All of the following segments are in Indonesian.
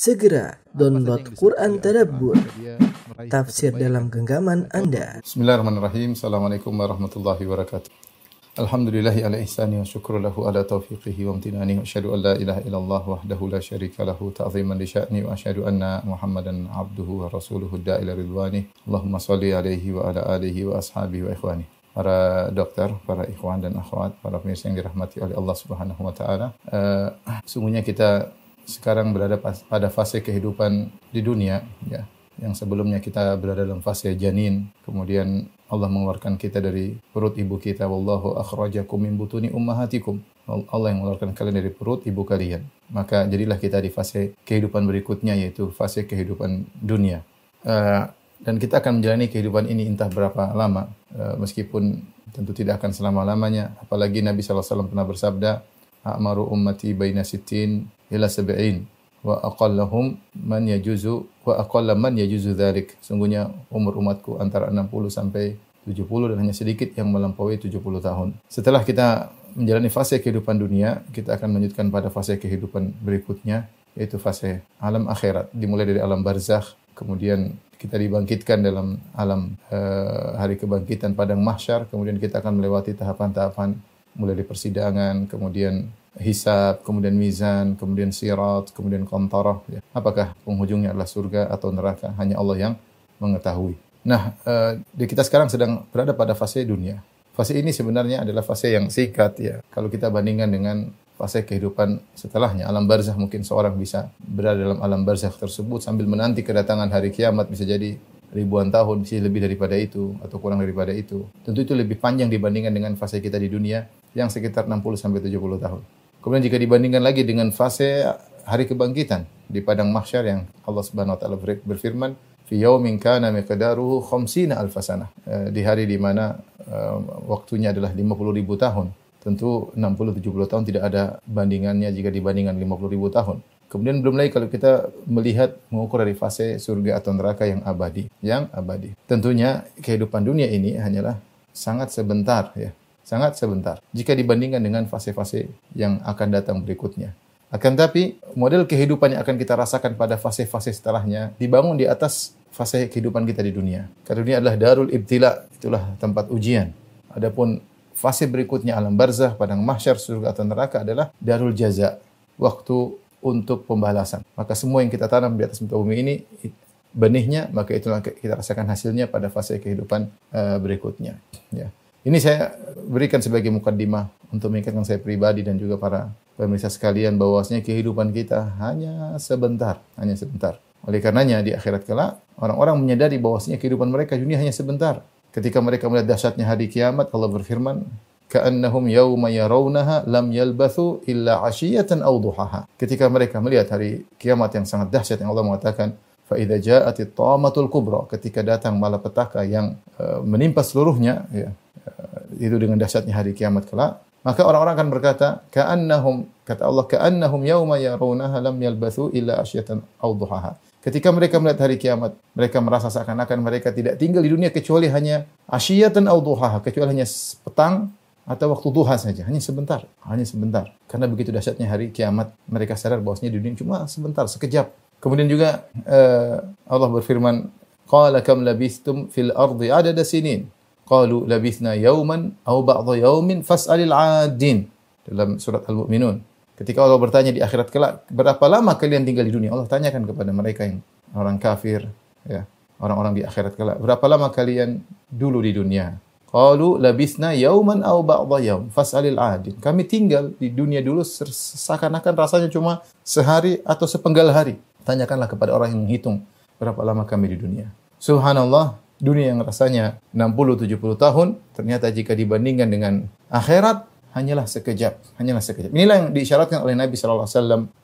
Segera download Quran Tadabbur, tafsir dalam genggaman Anda. Bismillahirrahmanirrahim. Assalamualaikum warahmatullahi wabarakatuh. Alhamdulillahi ala ihsani wa syukru lahu ala taufiqihi wa amtinani wa asyhadu an la ilaha illallah wahdahu la syarika lahu ta'ziman li sya'ni wa asyhadu anna muhammadan abduhu wa rasuluhu da'ila ridwani Allahumma salli alaihi wa ala alihi wa ashabihi wa ikhwani para dokter, para ikhwan dan akhwat, para pemirsa yang dirahmati oleh Allah Subhanahu wa taala. Uh, sungguhnya kita sekarang berada pada fase kehidupan di dunia ya yang sebelumnya kita berada dalam fase janin kemudian Allah mengeluarkan kita dari perut ibu kita wallahu akhrajakum min butuni ummahatikum Allah yang mengeluarkan kalian dari perut ibu kalian maka jadilah kita di fase kehidupan berikutnya yaitu fase kehidupan dunia uh, dan kita akan menjalani kehidupan ini entah berapa lama uh, meskipun tentu tidak akan selama-lamanya apalagi Nabi sallallahu alaihi wasallam pernah bersabda a'maru ummati baina sittin ila sab'in wa aqallahum man yajuzu wa aqallam man yajuzu dhalik Sungguhnya umur umatku antara 60 sampai 70 dan hanya sedikit yang melampaui 70 tahun. Setelah kita menjalani fase kehidupan dunia, kita akan melanjutkan pada fase kehidupan berikutnya yaitu fase alam akhirat dimulai dari alam barzakh kemudian kita dibangkitkan dalam alam e, hari kebangkitan padang mahsyar kemudian kita akan melewati tahapan-tahapan mulai dari persidangan, kemudian hisab, kemudian mizan, kemudian sirat, kemudian kontoroh Ya. Apakah penghujungnya adalah surga atau neraka? Hanya Allah yang mengetahui. Nah, uh, kita sekarang sedang berada pada fase dunia. Fase ini sebenarnya adalah fase yang singkat ya. Kalau kita bandingkan dengan fase kehidupan setelahnya, alam barzah mungkin seorang bisa berada dalam alam barzah tersebut sambil menanti kedatangan hari kiamat bisa jadi ribuan tahun, sih lebih daripada itu atau kurang daripada itu. Tentu itu lebih panjang dibandingkan dengan fase kita di dunia yang sekitar 60 sampai 70 tahun. Kemudian jika dibandingkan lagi dengan fase hari kebangkitan di padang mahsyar yang Allah Subhanahu wa taala berfirman fi yaumin kana miqdaruhu 50 alfasana eh, di hari di mana eh, waktunya adalah 50.000 ribu tahun. Tentu 60 70 tahun tidak ada bandingannya jika dibandingkan 50.000 ribu tahun. Kemudian belum lagi kalau kita melihat mengukur dari fase surga atau neraka yang abadi, yang abadi. Tentunya kehidupan dunia ini hanyalah sangat sebentar ya sangat sebentar jika dibandingkan dengan fase-fase yang akan datang berikutnya. Akan tapi, model kehidupan yang akan kita rasakan pada fase-fase setelahnya dibangun di atas fase kehidupan kita di dunia. Karena dunia adalah darul ibtila, itulah tempat ujian. Adapun fase berikutnya alam barzah, padang mahsyar, surga atau neraka adalah darul jaza, waktu untuk pembalasan. Maka semua yang kita tanam di atas muka bumi ini benihnya, maka itulah kita rasakan hasilnya pada fase kehidupan eh, berikutnya. Ya. Ini saya berikan sebagai mukadimah untuk mengingatkan saya pribadi dan juga para pemirsa sekalian bahwasanya kehidupan kita hanya sebentar, hanya sebentar. Oleh karenanya di akhirat kelak orang-orang menyadari bahwasanya kehidupan mereka dunia hanya sebentar. Ketika mereka melihat dahsyatnya hari kiamat, Allah berfirman, "Ka'annahum yawma yarawnaha lam yalbathu illa 'ashiyatan aw duhaha." Ketika mereka melihat hari kiamat yang sangat dahsyat yang Allah mengatakan, fa idza ja'atit tamatul kubra, ketika datang malapetaka yang uh, menimpa seluruhnya, ya, itu dengan dahsyatnya hari kiamat kelak, maka orang-orang akan berkata, ka'annahum kata Allah ka'annahum yauma yarawnaha lam yalbathu illa asyatan aw duhaha. Ketika mereka melihat hari kiamat, mereka merasa seakan-akan mereka tidak tinggal di dunia kecuali hanya asyatan aw duhaha, kecuali hanya petang atau waktu duha saja, hanya sebentar, hanya sebentar. Karena begitu dahsyatnya hari kiamat, mereka sadar bahwasanya di dunia cuma sebentar, sekejap. Kemudian juga uh, Allah berfirman, "Qala kam labistum fil ardi adada sinin?" Qalu labithna yauman au ba'dha yaumin fas'alil 'adin. Dalam surat Al-Mu'minun. Ketika Allah bertanya di akhirat kelak, berapa lama kalian tinggal di dunia? Allah tanyakan kepada mereka yang orang kafir, ya, orang-orang di akhirat kelak, berapa lama kalian dulu di dunia? Qalu labithna yauman au ba'dha yaum fas'alil 'adin. Kami tinggal di dunia dulu seakan-akan rasanya cuma sehari atau sepenggal hari. Tanyakanlah kepada orang yang menghitung berapa lama kami di dunia. Subhanallah, dunia yang rasanya 60-70 tahun, ternyata jika dibandingkan dengan akhirat, hanyalah sekejap, hanyalah sekejap. Inilah yang diisyaratkan oleh Nabi SAW uh,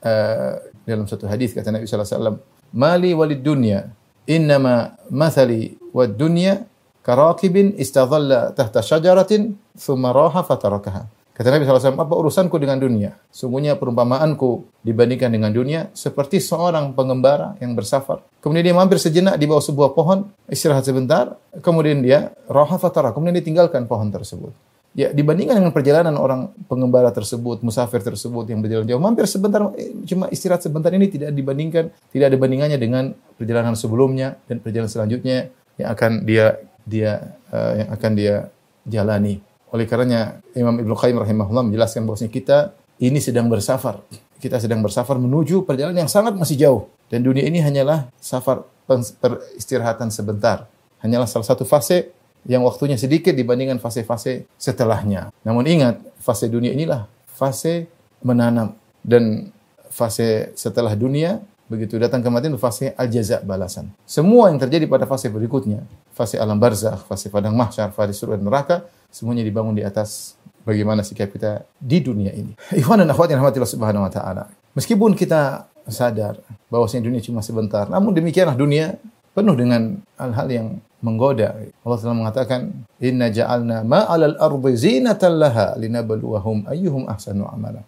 eh, dalam satu hadis kata Nabi SAW, Mali walid dunya, innama mathali wad dunya, karakibin istadhalla tahta syajaratin, thumma raha fatarakaha. Kata Nabi SAW, apa urusanku dengan dunia? Sungguhnya perumpamaanku dibandingkan dengan dunia seperti seorang pengembara yang bersafar. Kemudian dia mampir sejenak di bawah sebuah pohon, istirahat sebentar, kemudian dia roha fatara, kemudian dia tinggalkan pohon tersebut. Ya, dibandingkan dengan perjalanan orang pengembara tersebut, musafir tersebut yang berjalan jauh, mampir sebentar, eh, cuma istirahat sebentar ini tidak dibandingkan, tidak ada bandingannya dengan perjalanan sebelumnya dan perjalanan selanjutnya yang akan dia dia uh, yang akan dia jalani. Oleh karenanya Imam Ibnu Qayyim rahimahullah menjelaskan bahwasanya kita ini sedang bersafar. Kita sedang bersafar menuju perjalanan yang sangat masih jauh dan dunia ini hanyalah safar peristirahatan sebentar. Hanyalah salah satu fase yang waktunya sedikit dibandingkan fase-fase setelahnya. Namun ingat, fase dunia inilah fase menanam dan fase setelah dunia begitu datang kematian fase al balasan. Semua yang terjadi pada fase berikutnya, fase alam barzakh, fase padang mahsyar, fase surga neraka semuanya dibangun di atas bagaimana sikap kita di dunia ini. Ikhwan dan akhwat yang subhanahu wa ta'ala. Meskipun kita sadar bahwasanya dunia cuma sebentar, namun demikianlah dunia penuh dengan hal-hal yang menggoda. Allah telah mengatakan, "Inna ja'alna ma ardi zinatan laha linabaluahum ayyuhum ahsanu amala."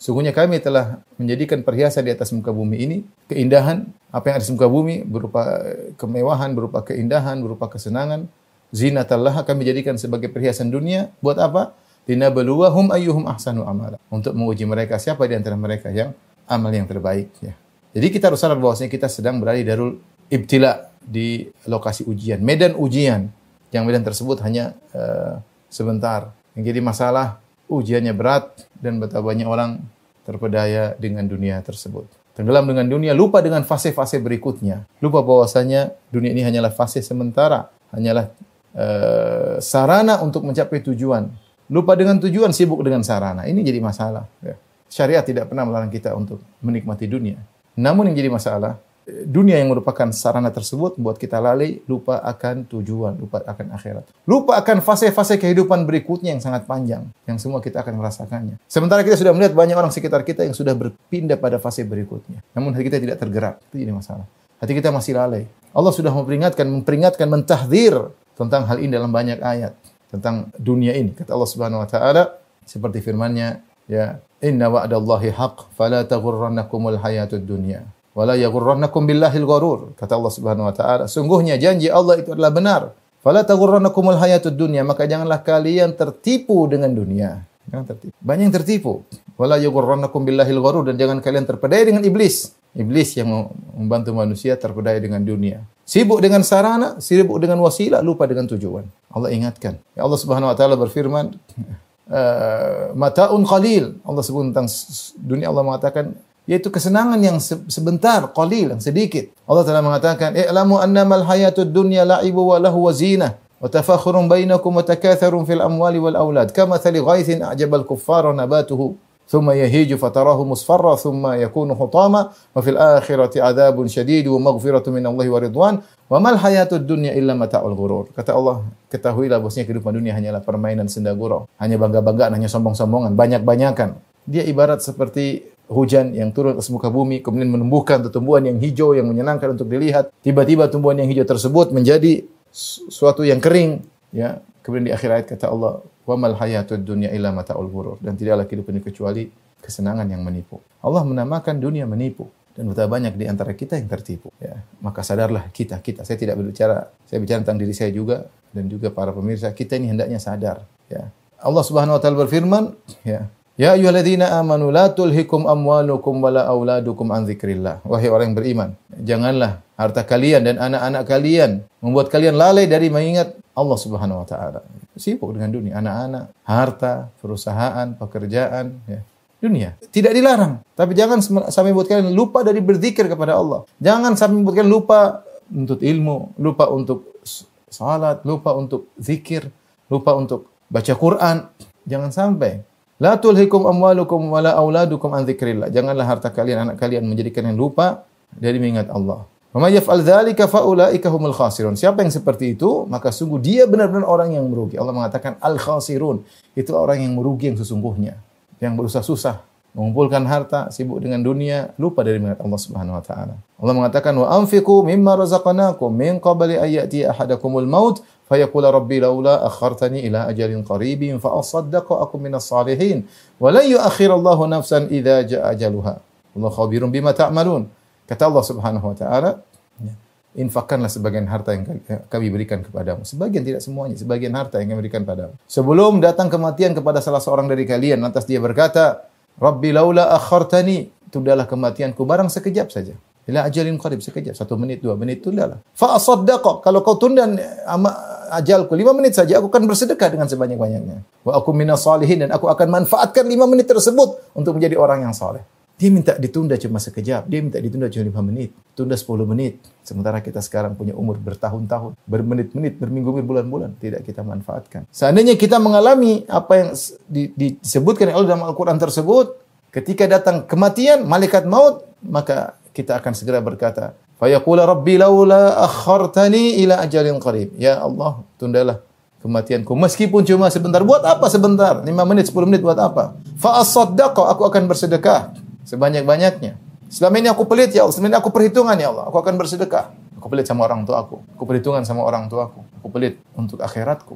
Sungguhnya kami telah menjadikan perhiasan di atas muka bumi ini keindahan apa yang ada di muka bumi berupa kemewahan, berupa keindahan, berupa kesenangan, zina telah kami jadikan sebagai perhiasan dunia buat apa? Linabaluwahum ayyuhum ahsanu amala. Untuk menguji mereka siapa di antara mereka yang amal yang terbaik ya. Jadi kita harus sadar bahwasanya kita sedang berada di darul ibtila di lokasi ujian, medan ujian yang medan tersebut hanya uh, sebentar. Yang jadi masalah ujiannya berat dan betapa banyak orang terpedaya dengan dunia tersebut. Tenggelam dengan dunia, lupa dengan fase-fase berikutnya. Lupa bahwasanya dunia ini hanyalah fase sementara, hanyalah Eh, sarana untuk mencapai tujuan. Lupa dengan tujuan, sibuk dengan sarana. Ini jadi masalah. Ya. Syariat tidak pernah melarang kita untuk menikmati dunia. Namun yang jadi masalah, eh, dunia yang merupakan sarana tersebut buat kita lalai, lupa akan tujuan, lupa akan akhirat. Lupa akan fase-fase kehidupan berikutnya yang sangat panjang, yang semua kita akan merasakannya. Sementara kita sudah melihat banyak orang sekitar kita yang sudah berpindah pada fase berikutnya. Namun hati kita tidak tergerak. Itu jadi masalah. Hati kita masih lalai. Allah sudah memperingatkan, memperingatkan, mentahdir tentang hal ini dalam banyak ayat tentang dunia ini. Kata Allah Subhanahu wa taala seperti firman-Nya, ya, "Inna wa'dallahi haqq, fala taghurrannakumul hayatud dunya." Wala yaghurrannakum billahil gharur. Kata Allah Subhanahu wa taala, sungguhnya janji Allah itu adalah benar. Fala taghurrannakumul hayatud dunya, maka janganlah kalian tertipu dengan dunia. Jangan tertipu. Banyak yang tertipu. Wala yaghurrannakum billahil gharur dan jangan kalian terpedaya dengan iblis. Iblis yang membantu manusia terpedaya dengan dunia. Sibuk dengan sarana, sibuk dengan wasilah, lupa dengan tujuan. Allah ingatkan. Ya Allah Subhanahu wa taala berfirman, eh, mataun qalil. Allah sebut tentang dunia Allah mengatakan yaitu kesenangan yang sebentar, qalil, yang sedikit. Allah telah mengatakan, "I'lamu annamal hayatud dunya la'ibu wa lahu wa zinah." وتفاخر بينكم وتكاثر في الأموال والأولاد كمثل غيث أعجب الكفار نباته ثم يهيج فتراه مصفرا ثم يكون حطاما وفي الآخرة عذاب شديد ومغفرة من الله ورضوان وما الحياة الدنيا إلا متاع الغرور kata Allah ketahuilah bosnya kehidupan dunia hanyalah permainan senda gurau hanya bangga-banggaan hanya sombong-sombongan banyak-banyakan dia ibarat seperti hujan yang turun ke muka bumi kemudian menumbuhkan tumbuhan yang hijau yang menyenangkan untuk dilihat tiba-tiba tumbuhan yang hijau tersebut menjadi suatu yang kering ya Kemudian di akhir ayat kata Allah, "Wa mal hayatud dunya illa mataul ghurur." Dan tidaklah kehidupan ini kecuali kesenangan yang menipu. Allah menamakan dunia menipu dan betapa banyak di antara kita yang tertipu. Ya, maka sadarlah kita, kita. Saya tidak berbicara, saya bicara tentang diri saya juga dan juga para pemirsa. Kita ini hendaknya sadar. Ya. Allah Subhanahu Wa Taala berfirman, ya, Ya ayyuhalladzina amanu la tulhikum amwalukum wala auladukum an dzikrillah. Wahai orang yang beriman, janganlah harta kalian dan anak-anak kalian membuat kalian lalai dari mengingat Allah Subhanahu wa taala. Sibuk dengan dunia, anak-anak, harta, perusahaan, pekerjaan, ya. Dunia. Tidak dilarang, tapi jangan sampai buat kalian lupa dari berzikir kepada Allah. Jangan sampai buat kalian lupa untuk ilmu, lupa untuk salat, lupa untuk zikir, lupa untuk baca Quran. Jangan sampai La tulhikum amwalukum wala auladukum an dzikrillah. Janganlah harta kalian, anak kalian menjadikan yang lupa dari mengingat Allah. Wa al-dali dzalika ika humul khasirun. Siapa yang seperti itu, maka sungguh dia benar-benar orang yang merugi. Allah mengatakan al khasirun, itu orang yang merugi yang sesungguhnya, yang berusaha-susah mengumpulkan harta, sibuk dengan dunia, lupa dari mengingat Allah Subhanahu wa taala. Allah mengatakan wa amfiku mimma razaqnakum min qabli ayati ahadakumul maut fayakula rabbi laula akhartani ila ajalin qaribin fa asaddaqa akum minas salihin wa lan yu'akhirallahu nafsan idza ja'a ajaluha. Allah khabirun bima ta'malun. Ta Kata Allah Subhanahu wa taala, ya, infakkanlah sebagian harta yang eh, kami berikan kepadamu. Sebagian tidak semuanya, sebagian harta yang kami berikan kepadamu Sebelum datang kematian kepada salah seorang dari kalian, lantas dia berkata, Rabbi laula akhartani, tundalah kematianku barang sekejap saja. Ila ajalin qarib, sekejap, satu menit, dua menit, tundalah. Fa asaddaqa, kalau kau tunda eh, ajalku lima menit saja, aku akan bersedekah dengan sebanyak-banyaknya. Wa aku minas salihin, dan aku akan manfaatkan lima menit tersebut untuk menjadi orang yang saleh. Dia minta ditunda cuma sekejap, dia minta ditunda cuma lima menit, tunda sepuluh menit. Sementara kita sekarang punya umur bertahun-tahun, bermenit-menit, berminggu-minggu, bulan bulan tidak kita manfaatkan. Seandainya kita mengalami apa yang disebutkan oleh dalam Al-Quran tersebut, ketika datang kematian, malaikat maut, maka kita akan segera berkata, Fayaqula Rabbi laula akhartani ila ajalin qarib. Ya Allah, tundalah kematianku meskipun cuma sebentar buat apa sebentar Lima menit sepuluh menit buat apa Fa'asaddaqa, aku akan bersedekah sebanyak-banyaknya. Selama ini aku pelit ya Allah, selama ini aku perhitungan ya Allah, aku akan bersedekah. Aku pelit sama orang tua aku, aku perhitungan sama orang tua aku, aku pelit untuk akhiratku,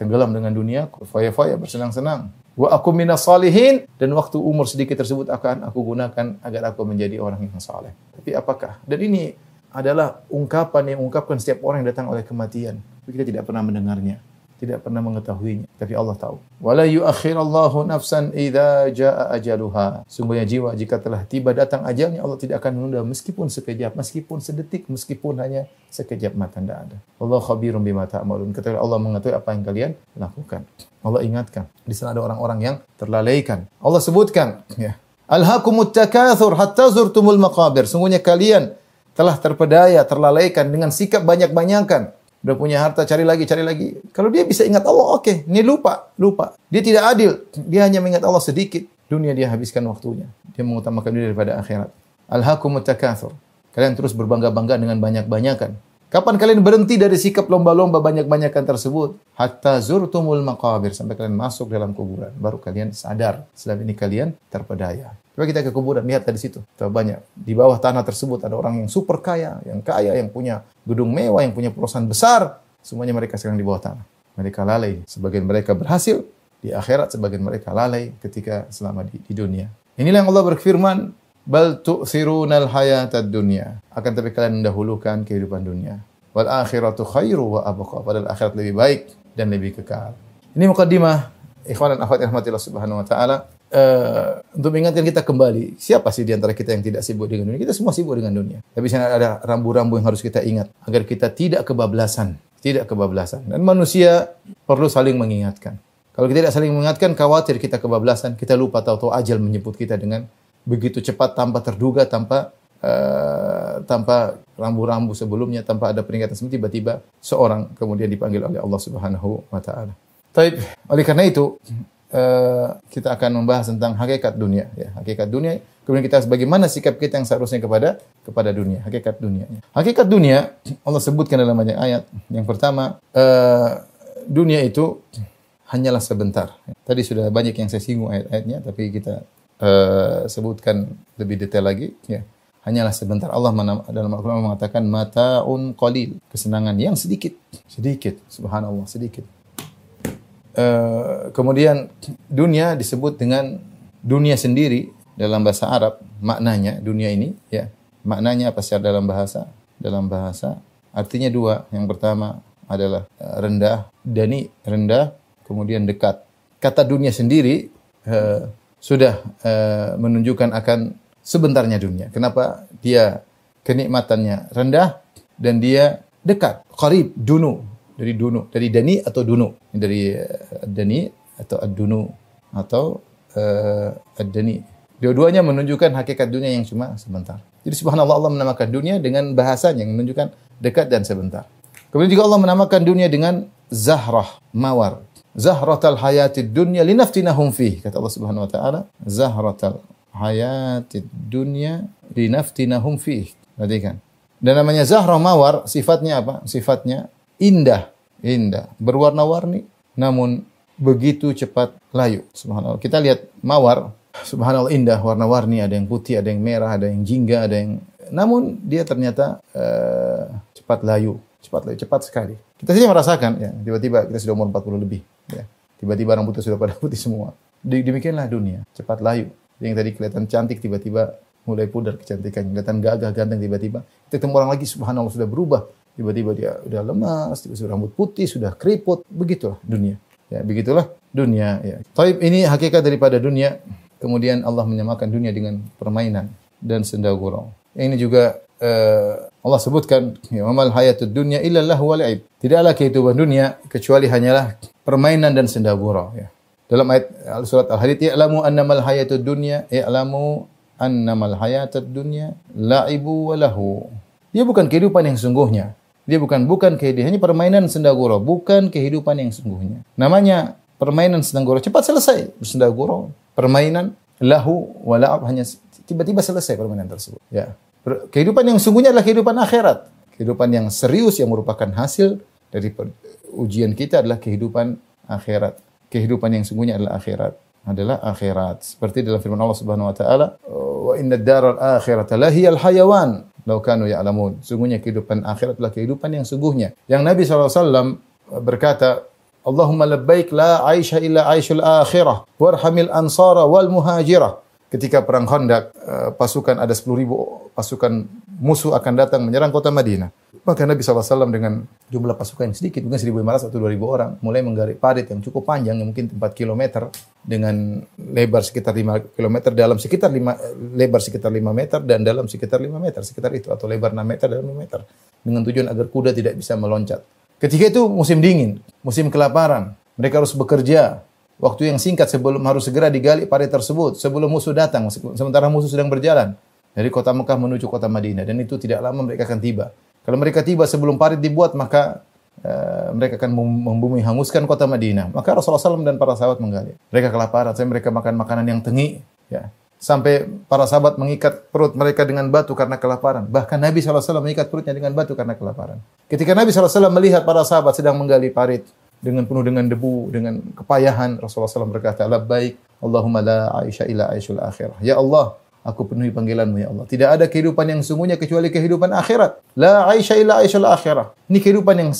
tenggelam dengan duniaku, foya-foya bersenang-senang. Wa aku minas salihin dan waktu umur sedikit tersebut akan aku gunakan agar aku menjadi orang yang saleh. Tapi apakah? Dan ini adalah ungkapan yang ungkapkan setiap orang yang datang oleh kematian. Tapi kita tidak pernah mendengarnya tidak pernah mengetahuinya, tapi Allah tahu. Wala yuakhirallahu nafsan idza jaa ajaluha. Sungguhnya jiwa jika telah tiba datang ajalnya Allah tidak akan menunda meskipun sekejap, meskipun sedetik, meskipun hanya sekejap mata tidak ada. Allah khabirum bima ta'malun. Ketika Allah mengetahui apa yang kalian lakukan. Allah ingatkan. Di sana ada orang-orang yang terlalaikan. Allah sebutkan, ya. Alhaakumut takatsur hatta zurtumul maqabir. Sungguhnya kalian telah terpedaya, terlalaikan dengan sikap banyak-banyakan Udah punya harta, cari lagi, cari lagi. Kalau dia bisa ingat Allah, oke. Okay. Ini lupa, lupa. Dia tidak adil. Dia hanya mengingat Allah sedikit. Dunia dia habiskan waktunya. Dia mengutamakan diri daripada akhirat. Alhaqumut takathur. Kalian terus berbangga-bangga dengan banyak-banyakan. Kapan kalian berhenti dari sikap lomba-lomba banyak-banyakan tersebut? Hatta zurtumul maqabir. Sampai kalian masuk dalam kuburan. Baru kalian sadar. Selama ini kalian terpedaya. Coba kita ke kuburan, lihat dari situ. Coba banyak. Di bawah tanah tersebut ada orang yang super kaya, yang kaya, yang punya gedung mewah, yang punya perusahaan besar. Semuanya mereka sekarang di bawah tanah. Mereka lalai. Sebagian mereka berhasil di akhirat, sebagian mereka lalai ketika selama di, di dunia. Inilah yang Allah berfirman, Bal tu'thirunal hayatad dunya. Akan tapi kalian mendahulukan kehidupan dunia. Wal akhiratu khairu wa abqa. Padahal akhirat lebih baik dan lebih kekal. Ini mukadimah. ikhwan dan akhwat rahmatillah subhanahu wa taala. Uh, untuk mengingatkan kita kembali, siapa sih di antara kita yang tidak sibuk dengan dunia? Kita semua sibuk dengan dunia. Tapi ada rambu-rambu yang harus kita ingat agar kita tidak kebablasan, tidak kebablasan. Dan manusia perlu saling mengingatkan. Kalau kita tidak saling mengingatkan, khawatir kita kebablasan, kita lupa tahu-tahu ajal menyebut kita dengan begitu cepat tanpa terduga, tanpa uh, tanpa rambu-rambu sebelumnya, tanpa ada peringatan sebelumnya tiba-tiba seorang kemudian dipanggil oleh Allah Subhanahu wa taala. Baik, Oleh karena itu, uh, kita akan membahas tentang hakikat dunia ya, hakikat dunia. Kemudian kita bagaimana sikap kita yang seharusnya kepada kepada dunia, hakikat dunia. Ya. Hakikat dunia Allah sebutkan dalam banyak ayat. Yang pertama, uh, dunia itu hanyalah sebentar. Tadi sudah banyak yang saya singgung ayat-ayatnya, tapi kita Eh, sebutkan lebih detail lagi ya. Hanyalah sebentar Allah dalam Al-Qur'an mengatakan mataun qalil, kesenangan yang sedikit. Sedikit, subhanallah, sedikit. Uh, kemudian dunia disebut dengan dunia sendiri dalam bahasa Arab maknanya dunia ini ya. Maknanya apa secara dalam bahasa? Dalam bahasa artinya dua. Yang pertama adalah eh, rendah, dani rendah, kemudian dekat. Kata dunia sendiri sudah e, menunjukkan akan sebentarnya dunia. Kenapa dia kenikmatannya rendah dan dia dekat, qarib, dunu, dari dunu, dari dani atau dunu, dari eh, dani atau ad-dunu atau uh, ad-dani. Dua-duanya menunjukkan hakikat dunia yang cuma sebentar. Jadi subhanallah Allah menamakan dunia dengan bahasa yang menunjukkan dekat dan sebentar. Kemudian juga Allah menamakan dunia dengan zahrah, mawar zahratal hayatid dunya linaftinahum fih. kata Allah Subhanahu wa taala zahratal hayatid dunya linaftinahum fih. kan dan namanya zahra mawar sifatnya apa sifatnya indah indah berwarna-warni namun begitu cepat layu subhanallah kita lihat mawar subhanallah indah warna-warni ada yang putih ada yang merah ada yang jingga ada yang namun dia ternyata uh, cepat layu cepat layu cepat sekali kita saja merasakan, ya, tiba-tiba kita sudah umur 40 lebih, ya. Tiba-tiba orang sudah pada putih semua. Demikianlah dunia, cepat layu. Yang tadi kelihatan cantik tiba-tiba mulai pudar kecantikan. kelihatan gagah ganteng tiba-tiba. Kita ketemu orang lagi, subhanallah sudah berubah. Tiba-tiba dia sudah lemas, tiba-tiba rambut putih, sudah keriput, begitulah dunia. Ya, begitulah dunia. Ya. Taib ini hakikat daripada dunia. Kemudian Allah menyamakan dunia dengan permainan dan senda gurau. Ini juga uh, Allah sebutkan ya mamal hayatud dunya illa lahu wal aib. Tidaklah kehidupan dunia kecuali hanyalah permainan dan senda gurau ya. Dalam ayat eh, surat Al-Hadid ya'lamu annamal hayatud dunya ya'lamu annamal hayatud dunya la'ibu wa lahu. Dia bukan kehidupan yang sungguhnya. Dia bukan bukan kehidupan, hanya permainan senda gurau, bukan kehidupan yang sungguhnya. Namanya permainan senda gurau cepat selesai, senda gurau, permainan lahu wa la'ab hanya tiba-tiba selesai permainan tersebut. Ya. Kehidupan yang sungguhnya adalah kehidupan akhirat. Kehidupan yang serius yang merupakan hasil dari ujian kita adalah kehidupan akhirat. Kehidupan yang sungguhnya adalah akhirat adalah akhirat. Seperti dalam firman Allah Subhanahu wa taala, "Wa inna ad-daral akhirata lahiyal hayawan law kanu ya'lamun." Sungguhnya kehidupan akhirat adalah kehidupan yang sungguhnya. Yang Nabi SAW eh, berkata, "Allahumma labbaik la aisha illa aishul akhirah warhamil ansara wal muhajirah." ketika perang Khandaq eh, pasukan ada 10.000 pasukan musuh akan datang menyerang kota Madinah. Maka Nabi SAW dengan jumlah pasukan yang sedikit, mungkin 1.500 atau 2.000 orang, mulai menggarik parit yang cukup panjang, yang mungkin 4 km, dengan lebar sekitar 5 km, dalam sekitar 5, eh, lebar sekitar 5 meter, dan dalam sekitar 5 meter, sekitar itu, atau lebar 6 meter, dalam 5 meter. Dengan tujuan agar kuda tidak bisa meloncat. Ketika itu musim dingin, musim kelaparan, mereka harus bekerja, Waktu yang singkat sebelum harus segera digali parit tersebut, sebelum musuh datang, sementara musuh sedang berjalan dari kota Mekah menuju kota Madinah dan itu tidak lama mereka akan tiba. Kalau mereka tiba sebelum parit dibuat maka uh, mereka akan membumi hanguskan kota Madinah. Maka Rasulullah SAW dan para sahabat menggali. Mereka kelaparan, saya mereka makan makanan yang tengi, ya. Sampai para sahabat mengikat perut mereka dengan batu karena kelaparan. Bahkan Nabi SAW mengikat perutnya dengan batu karena kelaparan. Ketika Nabi SAW melihat para sahabat sedang menggali parit, dengan penuh dengan debu, dengan kepayahan. Rasulullah SAW berkata, baik Allahumma la aisha ila aishul akhirah." Ya Allah, aku penuhi panggilanmu ya Allah. Tidak ada kehidupan yang sungguhnya kecuali kehidupan akhirat. La aisha ila aishul akhirah. Ini kehidupan yang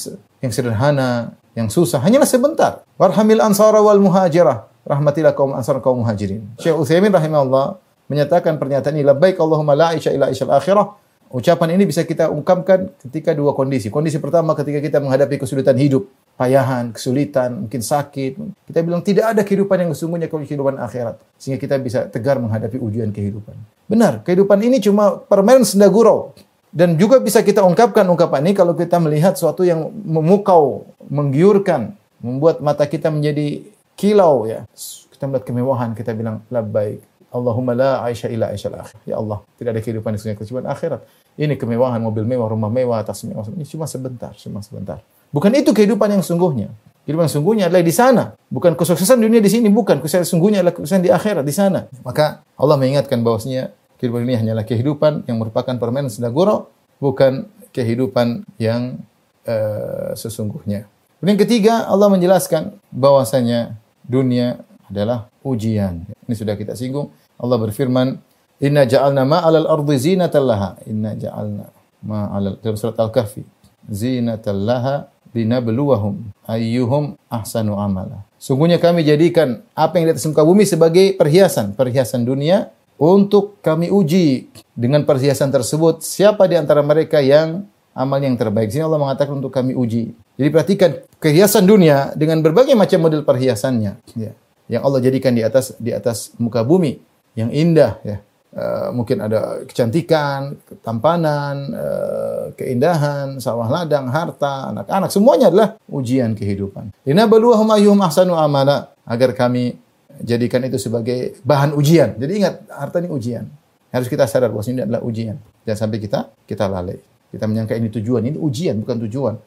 yang sederhana, yang susah, hanyalah sebentar. Warhamil ansara wal muhajirah. Rahmatilah kaum ansar kaum muhajirin. Syekh Utsaimin rahimahullah menyatakan pernyataan ini, "Labbaik Allahumma la aisha ila aishul akhirah." Ucapan ini bisa kita ungkapkan ketika dua kondisi. Kondisi pertama ketika kita menghadapi kesulitan hidup payahan, kesulitan, mungkin sakit. Kita bilang tidak ada kehidupan yang sesungguhnya kalau kehidupan akhirat. Sehingga kita bisa tegar menghadapi ujian kehidupan. Benar, kehidupan ini cuma permainan senda gurau. Dan juga bisa kita ungkapkan ungkapan ini kalau kita melihat sesuatu yang memukau, menggiurkan, membuat mata kita menjadi kilau ya. Kita melihat kemewahan, kita bilang labbaik. Allahumma la aisha ila aisha akhir. Ya Allah, tidak ada kehidupan yang sesungguhnya kecuali akhirat. Ini kemewahan, mobil mewah, rumah mewah, tas mewah. Ini cuma sebentar, cuma sebentar. Bukan itu kehidupan yang sungguhnya. Kehidupan yang sungguhnya adalah di sana. Bukan kesuksesan dunia di sini, bukan. Kesuksesan sungguhnya adalah kesuksesan di akhirat, di sana. Maka Allah mengingatkan bahwasanya kehidupan dunia hanyalah kehidupan yang merupakan permainan gurau, bukan kehidupan yang uh, sesungguhnya. Kemudian ketiga, Allah menjelaskan bahwasanya dunia adalah ujian. Ini sudah kita singgung. Allah berfirman, "Inna ja'alna ma'alal ardi zinatallaha. Inna ja'alna ma'alal. dalam surat Al-Kahfi. Zinatallaha linabluwahum ayyuhum ahsanu amala. Sungguhnya kami jadikan apa yang di atas muka bumi sebagai perhiasan, perhiasan dunia untuk kami uji dengan perhiasan tersebut siapa di antara mereka yang amal yang terbaik. Sini Allah mengatakan untuk kami uji. Jadi perhatikan kehiasan dunia dengan berbagai macam model perhiasannya ya, yang Allah jadikan di atas di atas muka bumi yang indah ya Eh, mungkin ada kecantikan, ketampanan, uh, keindahan, sawah ladang, harta, anak-anak, semuanya adalah ujian kehidupan. Ina baluahum ayyuhum ahsanu amala agar kami jadikan itu sebagai bahan ujian. Jadi ingat, harta ini ujian. Harus kita sadar bahwa ini adalah ujian. Jangan sampai kita kita lalai. Kita menyangka ini tujuan, ini ujian bukan tujuan.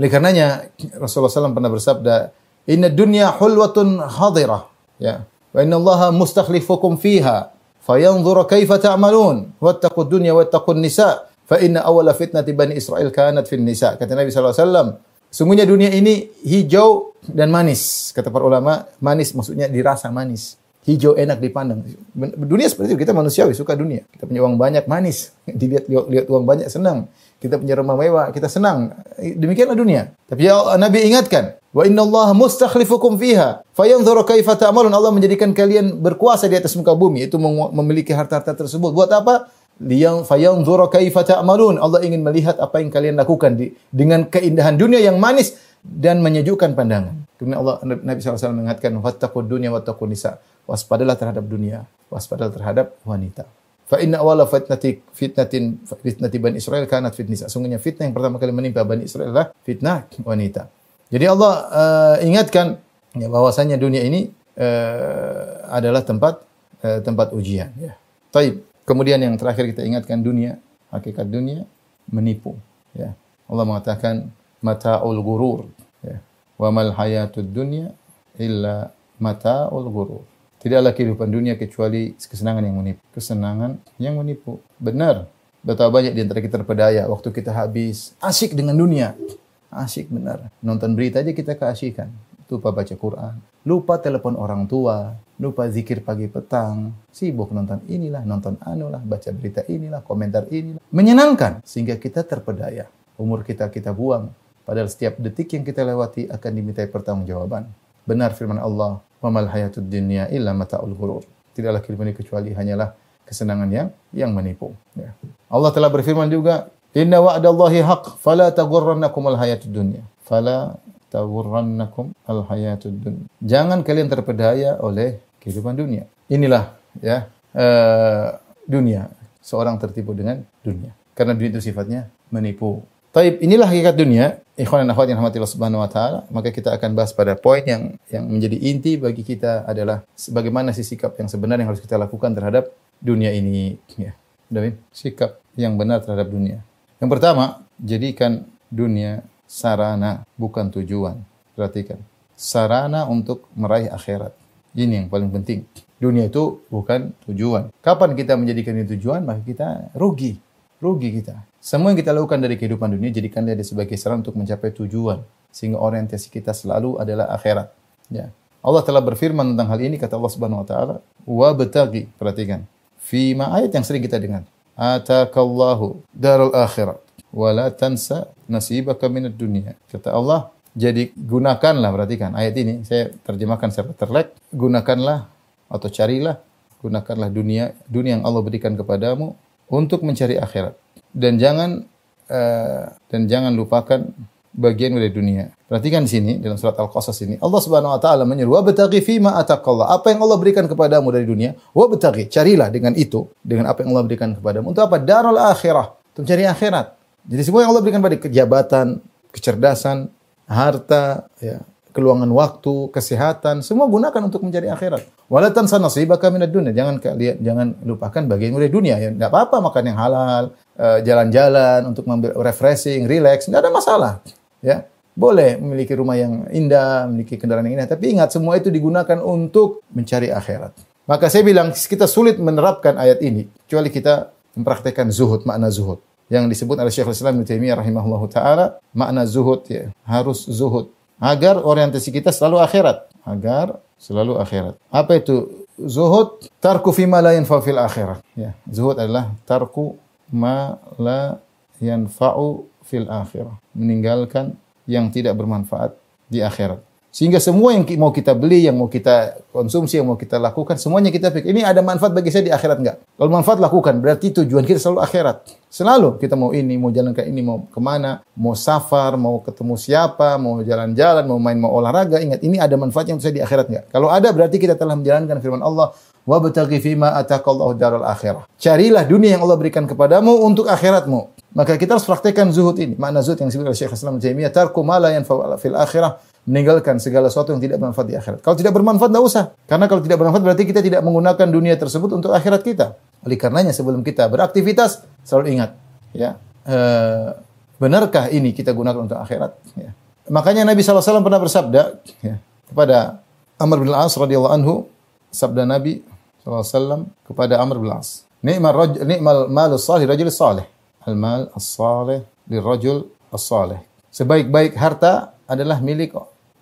Oleh karenanya Rasulullah SAW pernah bersabda, "Inna dunya hulwatun hadirah." Ya. Wa inna Allah mustakhlifukum fiha fayanzura kaifa ta'malun wattaqud dunya wattaqun nisa fa inna awwala fitnati bani Israil kanat fin nisa kata Nabi sallallahu alaihi wasallam sungguhnya dunia ini hijau dan manis kata para ulama manis maksudnya dirasa manis hijau enak dipandang. Dunia seperti itu, kita manusiawi, suka dunia. Kita punya uang banyak, manis. Dilihat lihat uang banyak, senang. Kita punya rumah mewah, kita senang. Demikianlah dunia. Tapi ya Nabi ingatkan, wa inna Allah mustakhlifukum fiha fayanzuru kaifa ta'malun. Allah menjadikan kalian berkuasa di atas muka bumi, itu memiliki harta-harta tersebut. Buat apa? liyang fayanzura kaifa ta'malun. Allah ingin melihat apa yang kalian lakukan di, dengan keindahan dunia yang manis dan menyejukkan pandangan. Kemudian Allah Nabi SAW mengatakan wattaqud dunya wattaqun nisa. Waspadalah terhadap dunia, waspadalah terhadap wanita. Fa inna awala fitnati fitnatin fitnati Bani Israel kanat fitnisa. Sungguhnya fitnah yang pertama kali menimpa Bani Israel adalah fitnah wanita. Jadi Allah uh, ingatkan ya, bahwasanya dunia ini uh, adalah tempat uh, tempat ujian ya. Taib. Kemudian yang terakhir kita ingatkan dunia, hakikat dunia menipu ya. Allah mengatakan mata'ul gurur. ya. wa mal hayatud dunya illa mata'ul gurur. tidaklah kehidupan dunia kecuali kesenangan yang menipu kesenangan yang menipu benar betapa banyak di antara kita terpedaya waktu kita habis asik dengan dunia asik benar nonton berita aja kita keasyikan. lupa baca Quran lupa telepon orang tua lupa zikir pagi petang sibuk nonton inilah nonton anulah baca berita inilah komentar inilah menyenangkan sehingga kita terpedaya umur kita kita buang Padahal setiap detik yang kita lewati akan dimintai pertanggungjawaban. Benar firman Allah, "Mamal hayatud dunya illa mata'ul ghurur." Tidaklah kehidupan ini kecuali hanyalah kesenangan yang yang menipu. Ya. Allah telah berfirman juga, "Inna wa'dallahi haqq, fala taghurrannakum al-hayatud dunya." Fala taghurrannakum al-hayatud dunya. Jangan kalian terpedaya oleh kehidupan dunia. Inilah ya uh, dunia. Seorang tertipu dengan dunia. Karena dunia itu sifatnya menipu. Taib, inilah hakikat dunia. Ikhwan dan akhwat yang rahmatillah subhanahu wa ta'ala. Maka kita akan bahas pada poin yang yang menjadi inti bagi kita adalah bagaimana sih sikap yang sebenar yang harus kita lakukan terhadap dunia ini. Ya. Udah, sikap yang benar terhadap dunia. Yang pertama, jadikan dunia sarana, bukan tujuan. Perhatikan. Sarana untuk meraih akhirat. Ini yang paling penting. Dunia itu bukan tujuan. Kapan kita menjadikan ini tujuan, maka kita rugi rugi kita. Semua yang kita lakukan dari kehidupan dunia jadikanlah dia sebagai saran untuk mencapai tujuan sehingga orientasi kita selalu adalah akhirat. Ya. Allah telah berfirman tentang hal ini kata Allah Subhanahu wa taala, "Wa betagi perhatikan. Fi ma ayat yang sering kita dengar. Atakallahu darul akhirat wa la tansa nasibaka minad dunya." Kata Allah, jadi gunakanlah perhatikan ayat ini saya terjemahkan secara terlek, gunakanlah atau carilah gunakanlah dunia dunia yang Allah berikan kepadamu untuk mencari akhirat dan jangan uh, dan jangan lupakan bagian dari dunia. Perhatikan di sini dalam surat Al-Qasas ini Allah Subhanahu wa taala menyeru fi fima ataqallah. Apa yang Allah berikan kepadamu dari dunia, wa wabtaghi, carilah dengan itu, dengan apa yang Allah berikan kepadamu. Untuk apa? Darul akhirah, untuk mencari akhirat. Jadi semua yang Allah berikan pada kejabatan, kecerdasan, harta, ya, keluangan waktu, kesehatan, semua gunakan untuk mencari akhirat. Wala sih, bahkan minat dunia. Jangan kalian jangan lupakan bagian dari dunia. Ya tidak apa-apa makan yang halal, eh, jalan-jalan untuk refreshing, relax, tidak ada masalah. Ya. Boleh memiliki rumah yang indah, memiliki kendaraan yang indah, tapi ingat semua itu digunakan untuk mencari akhirat. Maka saya bilang kita sulit menerapkan ayat ini kecuali kita mempraktekkan zuhud, makna zuhud yang disebut oleh Syekhul Islam Ibnu Taimiyah rahimahullahu taala, makna zuhud ya, harus zuhud agar orientasi kita selalu akhirat, agar selalu akhirat. Apa itu zuhud? Tarku fi ma la fil akhirah. Ya, zuhud adalah tarku ma la yanfa'u fil akhirah. Meninggalkan yang tidak bermanfaat di akhirat. Sehingga semua yang mau kita beli, yang mau kita konsumsi, yang mau kita lakukan, semuanya kita pikir, ini ada manfaat bagi saya di akhirat enggak? Kalau manfaat lakukan, berarti tujuan kita selalu akhirat. Selalu kita mau ini, mau jalan ke ini, mau kemana, mau safar, mau ketemu siapa, mau jalan-jalan, mau main, mau olahraga, ingat ini ada manfaat yang saya di akhirat enggak? Kalau ada berarti kita telah menjalankan firman Allah, wa fima ataqallahu daral akhirah. Carilah dunia yang Allah berikan kepadamu untuk akhiratmu. Maka kita harus praktekkan zuhud ini. Makna zuhud yang disebutkan oleh Syekh Islam Jaimiyah, tarku ma la fil akhirah, meninggalkan segala sesuatu yang tidak bermanfaat di akhirat. Kalau tidak bermanfaat tidak usah. Karena kalau tidak bermanfaat berarti kita tidak menggunakan dunia tersebut untuk akhirat kita. Oleh karenanya sebelum kita beraktivitas selalu ingat, ya. E, benarkah ini kita gunakan untuk akhirat, ya. Makanya Nabi SAW pernah bersabda ya, kepada Amr bin Al-As radhiyallahu anhu, sabda Nabi SAW kepada Amr bin Al-As, "Ni'mal rajul ni'mal malus salih rajul salih." al-mal as-salih lirajul as-salih. Sebaik-baik harta adalah milik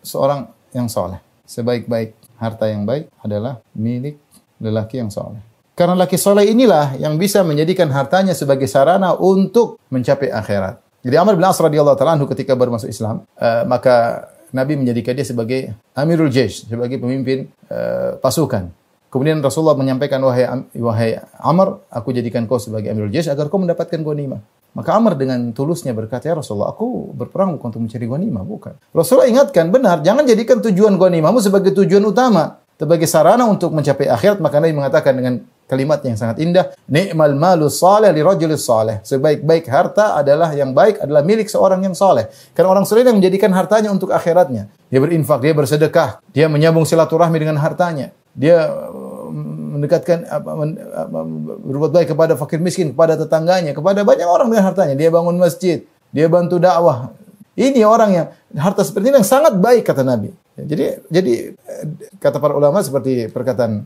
seorang yang soleh. Sebaik-baik harta yang baik adalah milik lelaki yang soleh. Karena laki soleh inilah yang bisa menjadikan hartanya sebagai sarana untuk mencapai akhirat. Jadi Amr bin As radhiyallahu taala ketika baru masuk Islam, uh, maka Nabi menjadikan dia sebagai Amirul Jaish, sebagai pemimpin uh, pasukan. Kemudian Rasulullah menyampaikan wahai wahai Amr, aku jadikan kau sebagai Amirul Jaish agar kau mendapatkan ghanimah. Maka Amr dengan tulusnya berkata, "Ya Rasulullah, aku berperang bukan untuk mencari ghanimah, bukan." Rasulullah ingatkan, benar, jangan jadikan tujuan ghanimahmu sebagai tujuan utama, sebagai sarana untuk mencapai akhirat. Maka Nabi mengatakan dengan kalimat yang sangat indah, "Ni'mal malu salih li rajulis salih." Sebaik-baik harta adalah yang baik adalah milik seorang yang saleh. Karena orang saleh yang menjadikan hartanya untuk akhiratnya. Dia berinfak, dia bersedekah, dia menyambung silaturahmi dengan hartanya dia mm, mendekatkan berbuat baik kepada fakir miskin, kepada tetangganya, kepada banyak orang dengan hartanya. Dia bangun masjid, dia bantu dakwah. Ini orang yang harta seperti ini yang sangat baik kata Nabi. Jadi jadi kata para ulama seperti perkataan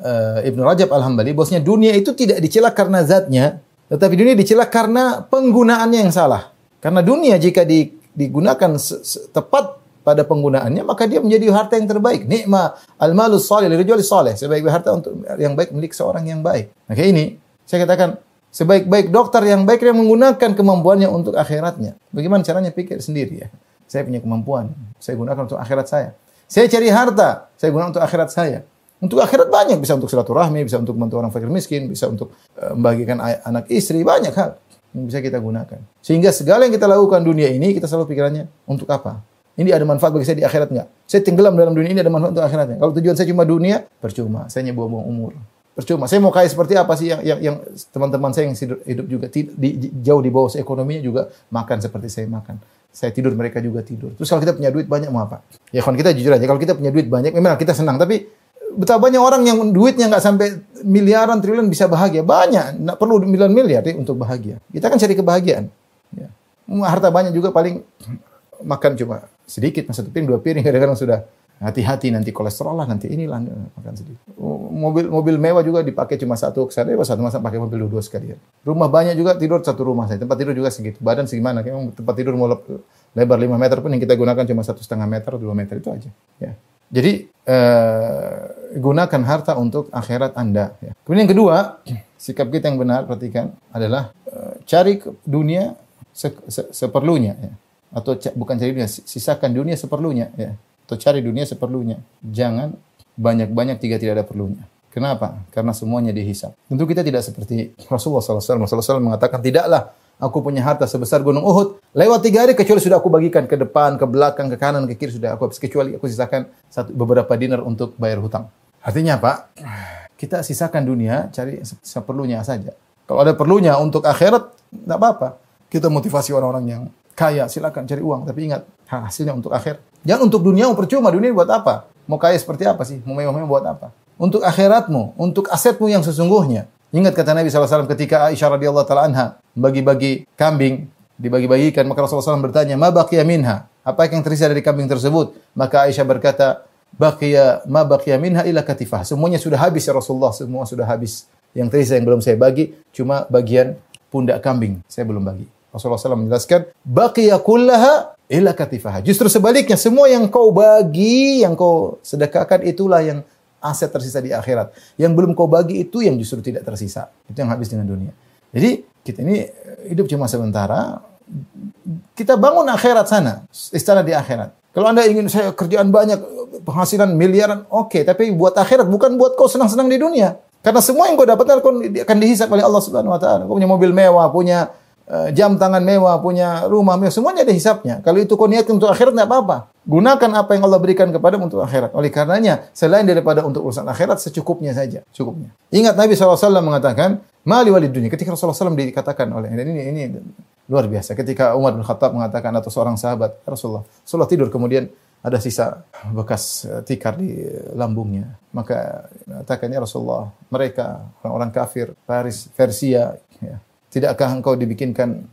uh, Ibnu Rajab Al-Hambali bosnya dunia itu tidak dicela karena zatnya, tetapi dunia dicela karena penggunaannya yang salah. Karena dunia jika digunakan tepat pada penggunaannya maka dia menjadi harta yang terbaik. Nikma al-malus salih lirijali salih. sebaik harta untuk yang baik milik seorang yang baik. oke ini saya katakan sebaik-baik dokter yang baik yang menggunakan kemampuannya untuk akhiratnya. Bagaimana caranya pikir sendiri ya. Saya punya kemampuan, saya gunakan untuk akhirat saya. Saya cari harta, saya gunakan untuk akhirat saya. Untuk akhirat banyak, bisa untuk silaturahmi, bisa untuk membantu orang fakir miskin, bisa untuk e, membagikan anak istri, banyak hal yang bisa kita gunakan. Sehingga segala yang kita lakukan dunia ini kita selalu pikirannya untuk apa? Ini ada manfaat bagi saya di akhirat nggak? Saya tenggelam dalam dunia ini ada manfaat untuk akhiratnya. Kalau tujuan saya cuma dunia, percuma. Saya hanya buang-buang umur. Percuma. Saya mau kaya seperti apa sih yang yang, teman-teman saya yang hidup juga di, jauh di bawah ekonominya juga makan seperti saya makan. Saya tidur, mereka juga tidur. Terus kalau kita punya duit banyak mau apa? Ya kan kita jujur aja, kalau kita punya duit banyak, memang kita senang. Tapi betapa banyak orang yang duitnya nggak sampai miliaran, triliun bisa bahagia. Banyak, nggak perlu miliar miliar deh untuk bahagia. Kita kan cari kebahagiaan. Ya. Hmm, harta banyak juga paling makan cuma sedikit masa satu piring dua piring kadang-kadang sudah hati-hati nanti kolesterol lah nanti inilah makan sedikit mobil mobil mewah juga dipakai cuma satu saya dewa satu masa pakai mobil dua, dua sekalian rumah banyak juga tidur satu rumah saya tempat tidur juga segitu badan segimana kayak tempat tidur mau lebar 5 meter pun yang kita gunakan cuma satu setengah meter dua meter itu aja ya jadi eh, gunakan harta untuk akhirat anda ya. kemudian yang kedua sikap kita yang benar perhatikan adalah eh, cari dunia se se seperlunya ya atau bukan cari dunia, sisakan dunia seperlunya ya. Atau cari dunia seperlunya. Jangan banyak-banyak tiga tidak ada perlunya. Kenapa? Karena semuanya dihisap. Tentu kita tidak seperti Rasulullah SAW. Rasulullah SAW mengatakan, tidaklah aku punya harta sebesar gunung Uhud. Lewat tiga hari kecuali sudah aku bagikan ke depan, ke belakang, ke kanan, ke kiri sudah aku habis. Kecuali aku sisakan satu, beberapa dinar untuk bayar hutang. Artinya apa? Kita sisakan dunia, cari seperlunya saja. Kalau ada perlunya untuk akhirat, tidak apa-apa. Kita motivasi orang-orang yang kaya silakan cari uang tapi ingat hasilnya untuk akhir. Jangan untuk dunia percuma dunia buat apa? Mau kaya seperti apa sih? Mau mewah-mewah buat apa? Untuk akhiratmu, untuk asetmu yang sesungguhnya. Ingat kata Nabi SAW ketika Aisyah radhiyallahu taala anha bagi-bagi kambing, dibagi-bagikan maka Rasulullah SAW bertanya, "Ma baqiya minha?" Apa yang tersisa dari kambing tersebut? Maka Aisyah berkata, "Baqiya ma baqiya minha ila katifah." Semuanya sudah habis ya Rasulullah, semua sudah habis. Yang tersisa yang belum saya bagi cuma bagian pundak kambing. Saya belum bagi. Rasulullah SAW menjelaskan, Baqiya kullaha ila katifaha. Justru sebaliknya, semua yang kau bagi, yang kau sedekahkan, itulah yang aset tersisa di akhirat. Yang belum kau bagi itu yang justru tidak tersisa. Itu yang habis dengan dunia. Jadi, kita ini eh, hidup cuma sementara, kita bangun akhirat sana, istana di akhirat. Kalau Anda ingin saya kerjaan banyak, penghasilan miliaran, oke, okay, tapi buat akhirat bukan buat kau senang-senang di dunia. Karena semua yang kau dapatkan akan dihisap oleh Allah Subhanahu wa taala. Kau punya mobil mewah, punya Eh, jam tangan mewah, punya rumah mewah, semuanya ada hisapnya. Kalau itu kau niatkan untuk akhirat tidak apa-apa. Gunakan apa yang Allah berikan kepada untuk akhirat. Oleh karenanya, selain daripada untuk urusan akhirat, secukupnya saja. Cukupnya. Ingat Nabi SAW mengatakan, Mali walid dunia. Ketika Rasulullah SAW dikatakan oleh, ini, ini, ini luar biasa. Ketika Umar bin Khattab mengatakan, atau seorang sahabat, ya Rasulullah, Rasulullah tidur kemudian ada sisa bekas eh, tikar di lambungnya. Maka katakannya Rasulullah, mereka orang-orang kafir, Paris, Persia, ya, Tidakkah engkau dibikinkan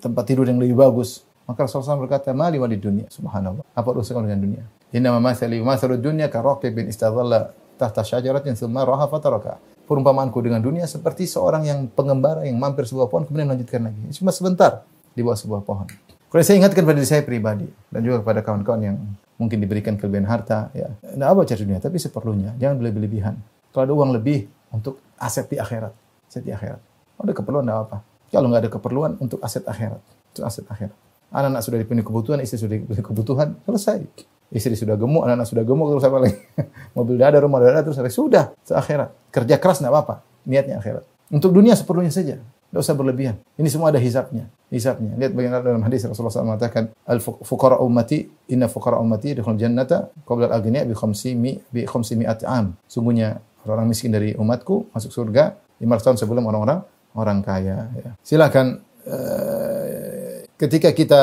tempat tidur yang lebih bagus? Maka Rasulullah SAW berkata, Mali wali dunia. Subhanallah. Apa urusan dengan dunia? Inna wa masalu dunia karoki bin istadhala tahta syajarat yang summa raha fataraka. Perumpamaanku dengan dunia seperti seorang yang pengembara yang mampir sebuah pohon kemudian lanjutkan lagi. Cuma sebentar di bawah sebuah pohon. Kalau saya ingatkan pada diri saya pribadi dan juga kepada kawan-kawan yang mungkin diberikan kelebihan harta, ya, tidak apa cari dunia, tapi seperlunya. Jangan berlebihan. Kalau ada uang lebih untuk aset di akhirat, aset di akhirat. Ada keperluan tidak apa. Kalau nggak ada keperluan untuk aset akhirat, itu aset akhirat. Anak-anak sudah dipenuhi kebutuhan, istri sudah dipenuhi kebutuhan, selesai. Istri sudah gemuk, anak-anak sudah gemuk, terus apa lagi? Mobil udah ada, rumah udah ada, terus apa? Sudah, itu akhirat. Kerja keras nggak apa-apa, niatnya akhirat. Untuk dunia seperlunya saja, nggak usah berlebihan. Ini semua ada hisapnya. Hisapnya. Lihat bagaimana dalam hadis Rasulullah SAW mengatakan, al fukara ummati, inna fukara ummati, dukhul jannata, qabla al-agniya bi khamsi mi, bi khamsi at am. Sungguhnya orang-orang miskin dari umatku masuk surga 500 tahun sebelum orang-orang orang kaya. Ya. Silakan eh, ketika kita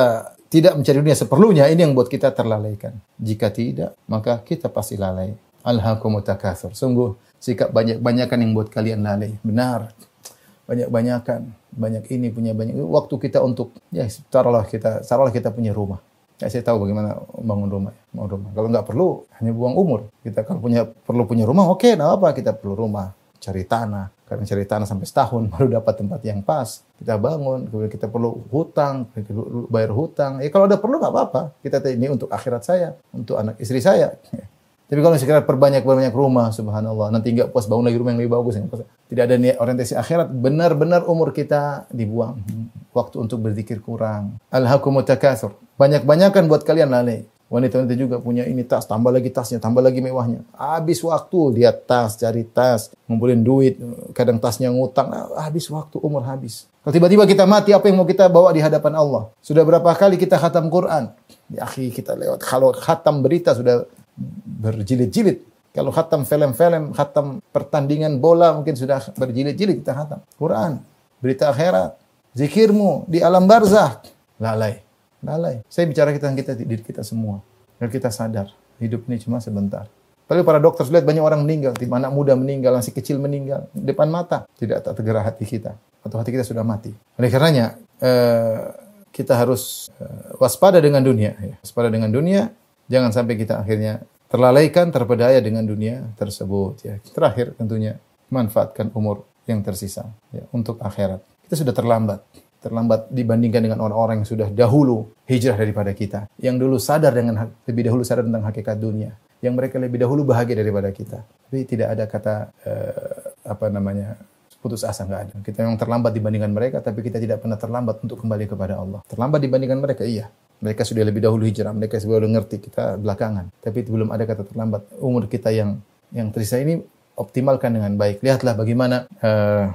tidak mencari dunia seperlunya ini yang buat kita terlalaikan. Jika tidak, maka kita pasti lalai. Alhamdulillah, Sungguh sikap banyak-banyakan yang buat kalian lalai. Benar. Banyak-banyakan, banyak ini punya banyak Waktu kita untuk ya taruhlah kita, taruhlah kita punya rumah. Ya, saya tahu bagaimana bangun rumah. Ya. Bangun rumah. Kalau nggak perlu, hanya buang umur. Kita kalau punya perlu punya rumah, oke, okay, nah apa kita perlu rumah cari tanah. Karena cari tanah sampai setahun baru dapat tempat yang pas. Kita bangun, kemudian kita perlu hutang, perlu bayar hutang. Ya kalau ada perlu nggak apa-apa. Kita ini untuk akhirat saya, untuk anak istri saya. Tapi kalau sekedar perbanyak-perbanyak rumah, subhanallah, nanti nggak puas bangun lagi rumah yang lebih bagus. Tidak ada niat orientasi akhirat, benar-benar umur kita dibuang. Hmm. Waktu untuk berzikir kurang. hakumutakasur Banyak-banyakan buat kalian lalai. Wanita-wanita juga punya ini tas, tambah lagi tasnya, tambah lagi mewahnya. Habis waktu lihat tas, cari tas, ngumpulin duit, kadang tasnya ngutang, nah, habis waktu, umur habis. Kalau tiba-tiba kita mati, apa yang mau kita bawa di hadapan Allah? Sudah berapa kali kita khatam Quran? Di ya, akhir kita lewat, kalau khatam berita sudah berjilid-jilid. Kalau khatam film-film, khatam pertandingan bola mungkin sudah berjilid-jilid kita khatam. Quran, berita akhirat, zikirmu di alam barzah, lalai. Lalai. Saya bicara kita kita diri kita semua. Dan kita sadar hidup ini cuma sebentar. Tapi para dokter lihat banyak orang meninggal, anak muda meninggal, masih kecil meninggal, depan mata tidak tak tergerak hati kita atau hati kita sudah mati. Oleh karenanya eh, kita harus eh, waspada dengan dunia, ya. waspada dengan dunia, jangan sampai kita akhirnya terlalaikan, terpedaya dengan dunia tersebut. Ya. Terakhir tentunya manfaatkan umur yang tersisa ya, untuk akhirat. Kita sudah terlambat terlambat dibandingkan dengan orang-orang yang sudah dahulu hijrah daripada kita, yang dulu sadar dengan lebih dahulu sadar tentang hakikat dunia, yang mereka lebih dahulu bahagia daripada kita. Tapi tidak ada kata eh, apa namanya putus asa nggak ada. Kita yang terlambat dibandingkan mereka, tapi kita tidak pernah terlambat untuk kembali kepada Allah. Terlambat dibandingkan mereka, iya. Mereka sudah lebih dahulu hijrah, mereka sudah ngerti kita belakangan. Tapi belum ada kata terlambat. Umur kita yang yang tersisa ini optimalkan dengan baik. Lihatlah bagaimana. Eh,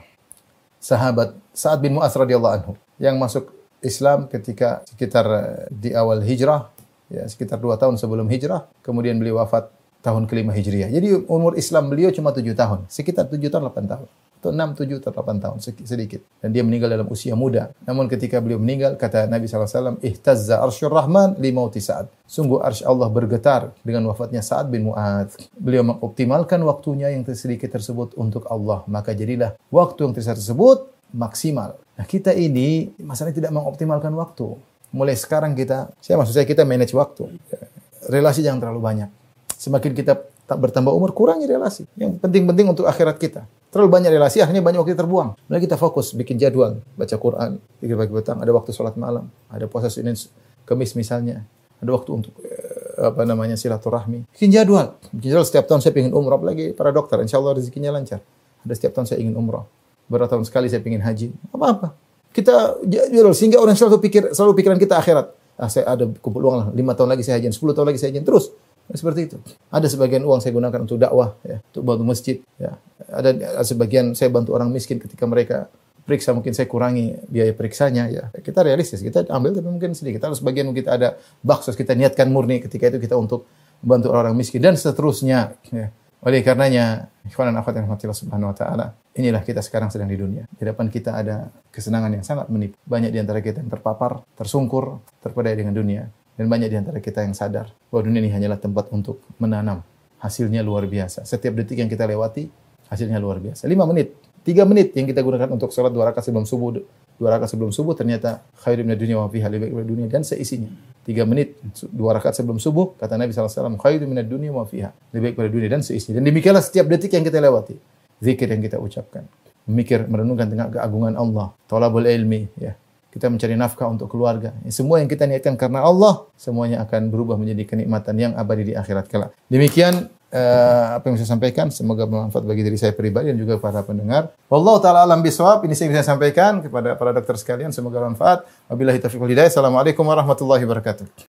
sahabat Sa'ad bin Mu'az radhiyallahu anhu yang masuk Islam ketika sekitar eh, di awal hijrah ya sekitar dua tahun sebelum hijrah kemudian beliau wafat tahun kelima hijriah jadi umur Islam beliau cuma tujuh tahun sekitar tujuh tahun delapan tahun atau 6, 7 atau 8 tahun sedikit. Dan dia meninggal dalam usia muda. Namun ketika beliau meninggal kata Nabi SAW, "Ihtazza arsyur rahman li mauti Sa'ad." Sungguh arsy Allah bergetar dengan wafatnya Sa'ad bin Mu'ad. Beliau mengoptimalkan waktunya yang sedikit tersebut untuk Allah. Maka jadilah waktu yang tersisa tersebut maksimal. Nah, kita ini masalahnya tidak mengoptimalkan waktu. Mulai sekarang kita, saya maksud saya kita manage waktu. Relasi jangan terlalu banyak. Semakin kita tak bertambah umur, kurangi relasi. Yang penting-penting untuk akhirat kita. Terlalu banyak relasi, akhirnya banyak waktu terbuang. Mulai kita fokus, bikin jadwal, baca Quran, pikir pagi petang, ada waktu sholat malam, ada puasa Senin, Kemis misalnya, ada waktu untuk eh, apa namanya silaturahmi. Bikin jadwal. Bikin jadwal setiap tahun saya ingin umroh lagi para dokter, insya Allah rezekinya lancar. Ada setiap tahun saya ingin umroh. Berapa tahun sekali saya ingin haji. Apa-apa. Kita jadwal sehingga orang selalu pikir selalu pikiran kita akhirat. Ah, saya ada kumpul uang lah. Lima tahun lagi saya hajian, sepuluh tahun lagi saya hajian terus. Ya, seperti itu. Ada sebagian uang saya gunakan untuk dakwah, ya, untuk bantu masjid. Ya. Ada sebagian saya bantu orang miskin ketika mereka periksa mungkin saya kurangi biaya periksanya ya kita realistis kita ambil tapi mungkin sedikit kita harus bagian kita ada baksos kita niatkan murni ketika itu kita untuk membantu orang miskin dan seterusnya ya. oleh karenanya ikhwan dan akhwat yang subhanahu wa taala inilah kita sekarang sedang di dunia di depan kita ada kesenangan yang sangat menipu banyak di antara kita yang terpapar tersungkur terpedaya dengan dunia dan banyak di antara kita yang sadar bahwa dunia ini hanyalah tempat untuk menanam. Hasilnya luar biasa. Setiap detik yang kita lewati, hasilnya luar biasa. 5 menit, 3 menit yang kita gunakan untuk sholat dua rakaat sebelum subuh, dua rakaat sebelum subuh ternyata khairu minad dunia wa lebih baik dunia dan seisinya. 3 menit dua rakaat sebelum subuh kata Nabi SAW khairu minad dunia wa lebih baik pada dunia dan seisinya. Dan demikianlah setiap detik yang kita lewati, zikir yang kita ucapkan, mikir merenungkan tentang keagungan Allah, tolabul ilmi ya kita mencari nafkah untuk keluarga. Ya, semua yang kita niatkan karena Allah, semuanya akan berubah menjadi kenikmatan yang abadi di akhirat kelak. Demikian uh, apa yang saya sampaikan semoga bermanfaat bagi diri saya pribadi dan juga para pendengar. Wallahu taala alam biswab. Ini saya bisa sampaikan kepada para dokter sekalian semoga bermanfaat. Wabillahi taufiq wal hidayah. Assalamualaikum warahmatullahi wabarakatuh.